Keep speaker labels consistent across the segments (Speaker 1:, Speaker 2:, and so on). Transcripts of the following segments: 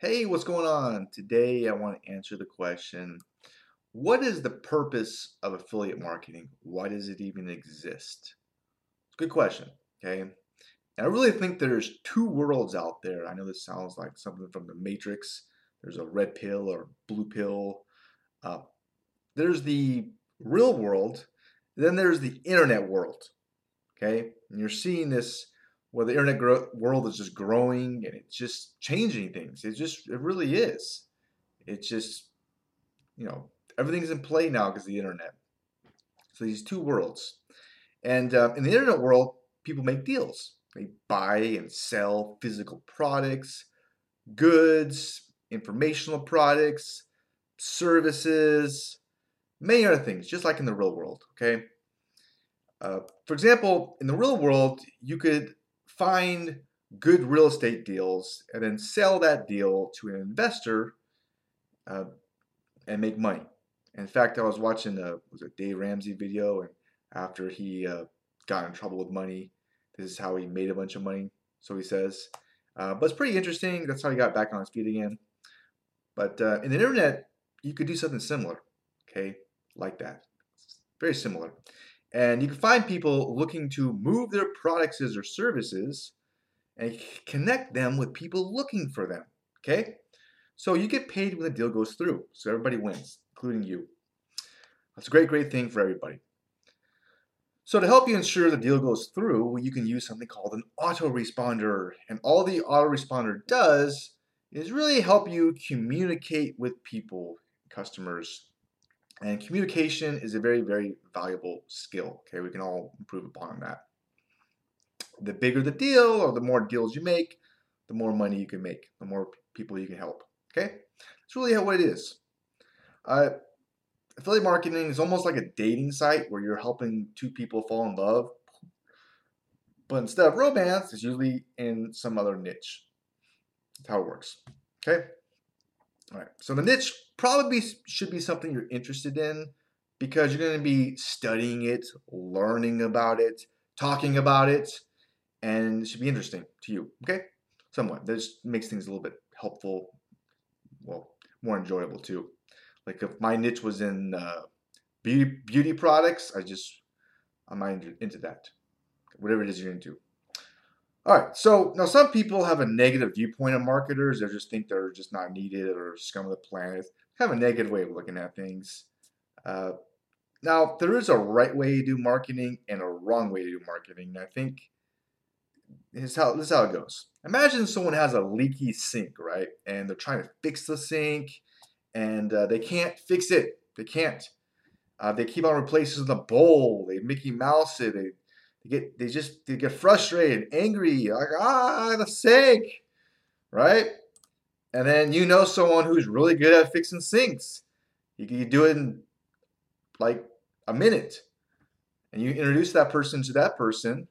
Speaker 1: Hey, what's going on? Today I want to answer the question What is the purpose of affiliate marketing? Why does it even exist? Good question, okay? And I really think there's two worlds out there. I know this sounds like something from the Matrix. There's a red pill or blue pill. Uh, there's the real world, then there's the internet world, okay? And you're seeing this where the internet gro- world is just growing and it's just changing things. It just it really is. It's just you know everything's in play now because the internet. So these two worlds, and uh, in the internet world, people make deals. They buy and sell physical products, goods, informational products, services, many other things, just like in the real world. Okay. Uh, for example, in the real world, you could find good real estate deals and then sell that deal to an investor uh, and make money. In fact, I was watching a was a Dave Ramsey video, and after he uh, got in trouble with money, this is how he made a bunch of money. So he says, uh, but it's pretty interesting. That's how he got back on his feet again. But uh, in the internet, you could do something similar, okay, like that. It's very similar. And you can find people looking to move their products or services and connect them with people looking for them. Okay? So you get paid when the deal goes through. So everybody wins, including you. That's a great, great thing for everybody. So to help you ensure the deal goes through, you can use something called an autoresponder. And all the autoresponder does is really help you communicate with people, customers, and communication is a very, very valuable skill. Okay, we can all improve upon that. The bigger the deal or the more deals you make, the more money you can make, the more people you can help. Okay, that's really how it is. Uh, affiliate marketing is almost like a dating site where you're helping two people fall in love. But instead of romance, it's usually in some other niche. That's how it works. Okay. All right. So the niche probably should be something you're interested in because you're going to be studying it, learning about it, talking about it, and it should be interesting to you. Okay? Somewhat. That just makes things a little bit helpful, well, more enjoyable too. Like if my niche was in uh, beauty beauty products, I just I'm not into that. Whatever it is you're into. All right, so now some people have a negative viewpoint of marketers. They just think they're just not needed or scum of the planet. Have a negative way of looking at things. Uh, now, there is a right way to do marketing and a wrong way to do marketing. And I think this is, how, this is how it goes. Imagine someone has a leaky sink, right? And they're trying to fix the sink and uh, they can't fix it. They can't. Uh, they keep on replacing the bowl. They Mickey Mouse it. They they get they just they get frustrated, angry, like ah the sink, right? And then you know someone who's really good at fixing sinks. You can do it in like a minute, and you introduce that person to that person.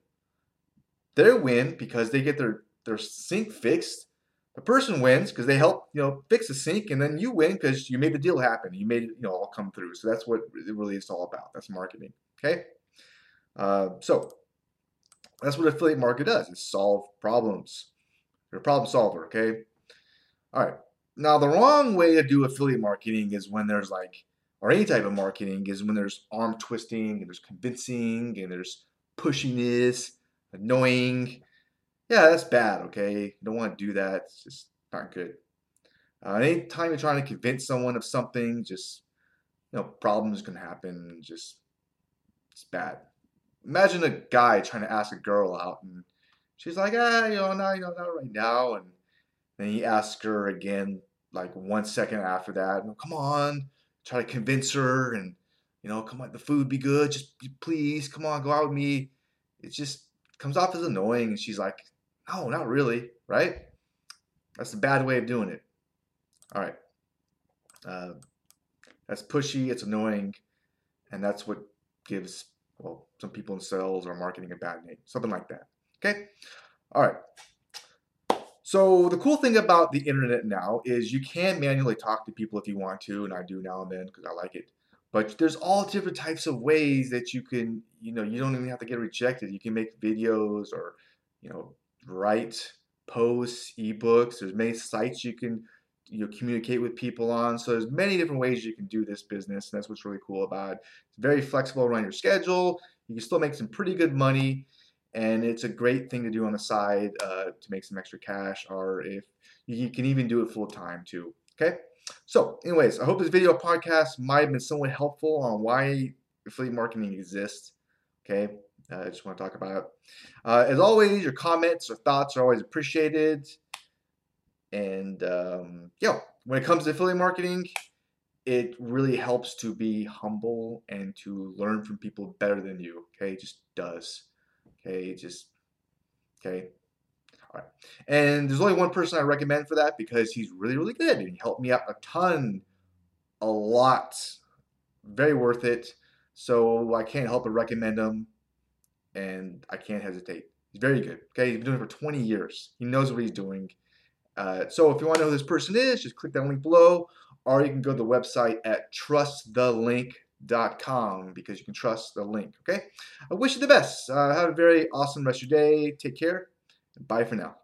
Speaker 1: They win because they get their their sink fixed. The person wins because they help you know fix the sink, and then you win because you made the deal happen. You made it you know all come through. So that's what it really is all about. That's marketing. Okay. Uh, so that's what affiliate market does. It solve problems. You're a problem solver, okay? All right. Now the wrong way to do affiliate marketing is when there's like, or any type of marketing is when there's arm twisting and there's convincing and there's pushiness, annoying. Yeah, that's bad, okay? You don't want to do that. It's just not good. Uh, anytime you're trying to convince someone of something, just, you know, problems can happen. Just, it's bad imagine a guy trying to ask a girl out and she's like, ah, you know, no, you know, not right now. And then he asks her again, like one second after that, come on, try to convince her and, you know, come on, the food be good, just please, come on, go out with me. It just comes off as annoying. And she's like, no, not really, right? That's a bad way of doing it. All right. Uh, that's pushy, it's annoying, and that's what gives well, some people in sales or marketing a bad name, something like that. Okay? All right. So the cool thing about the internet now is you can manually talk to people if you want to, and I do now and then because I like it. But there's all different types of ways that you can, you know, you don't even have to get rejected. You can make videos or, you know, write posts, ebooks. There's many sites you can you know, communicate with people on. So there's many different ways you can do this business, and that's what's really cool about it. It's very flexible around your schedule. You can still make some pretty good money, and it's a great thing to do on the side uh, to make some extra cash, or if you can even do it full time too. Okay. So, anyways, I hope this video podcast might have been somewhat helpful on why affiliate marketing exists. Okay. Uh, I just want to talk about it. Uh, as always, your comments or thoughts are always appreciated. And um, yeah, when it comes to affiliate marketing, it really helps to be humble and to learn from people better than you. Okay, it just does. Okay, just okay. All right. And there's only one person I recommend for that because he's really, really good and he helped me out a ton, a lot. Very worth it. So I can't help but recommend him and I can't hesitate. He's very good. Okay, he's been doing it for 20 years. He knows what he's doing. Uh, so if you want to know who this person is, just click that link below, or you can go to the website at trustthelink.com because you can trust the link. Okay, I wish you the best. Uh, have a very awesome rest of your day. Take care. Bye for now.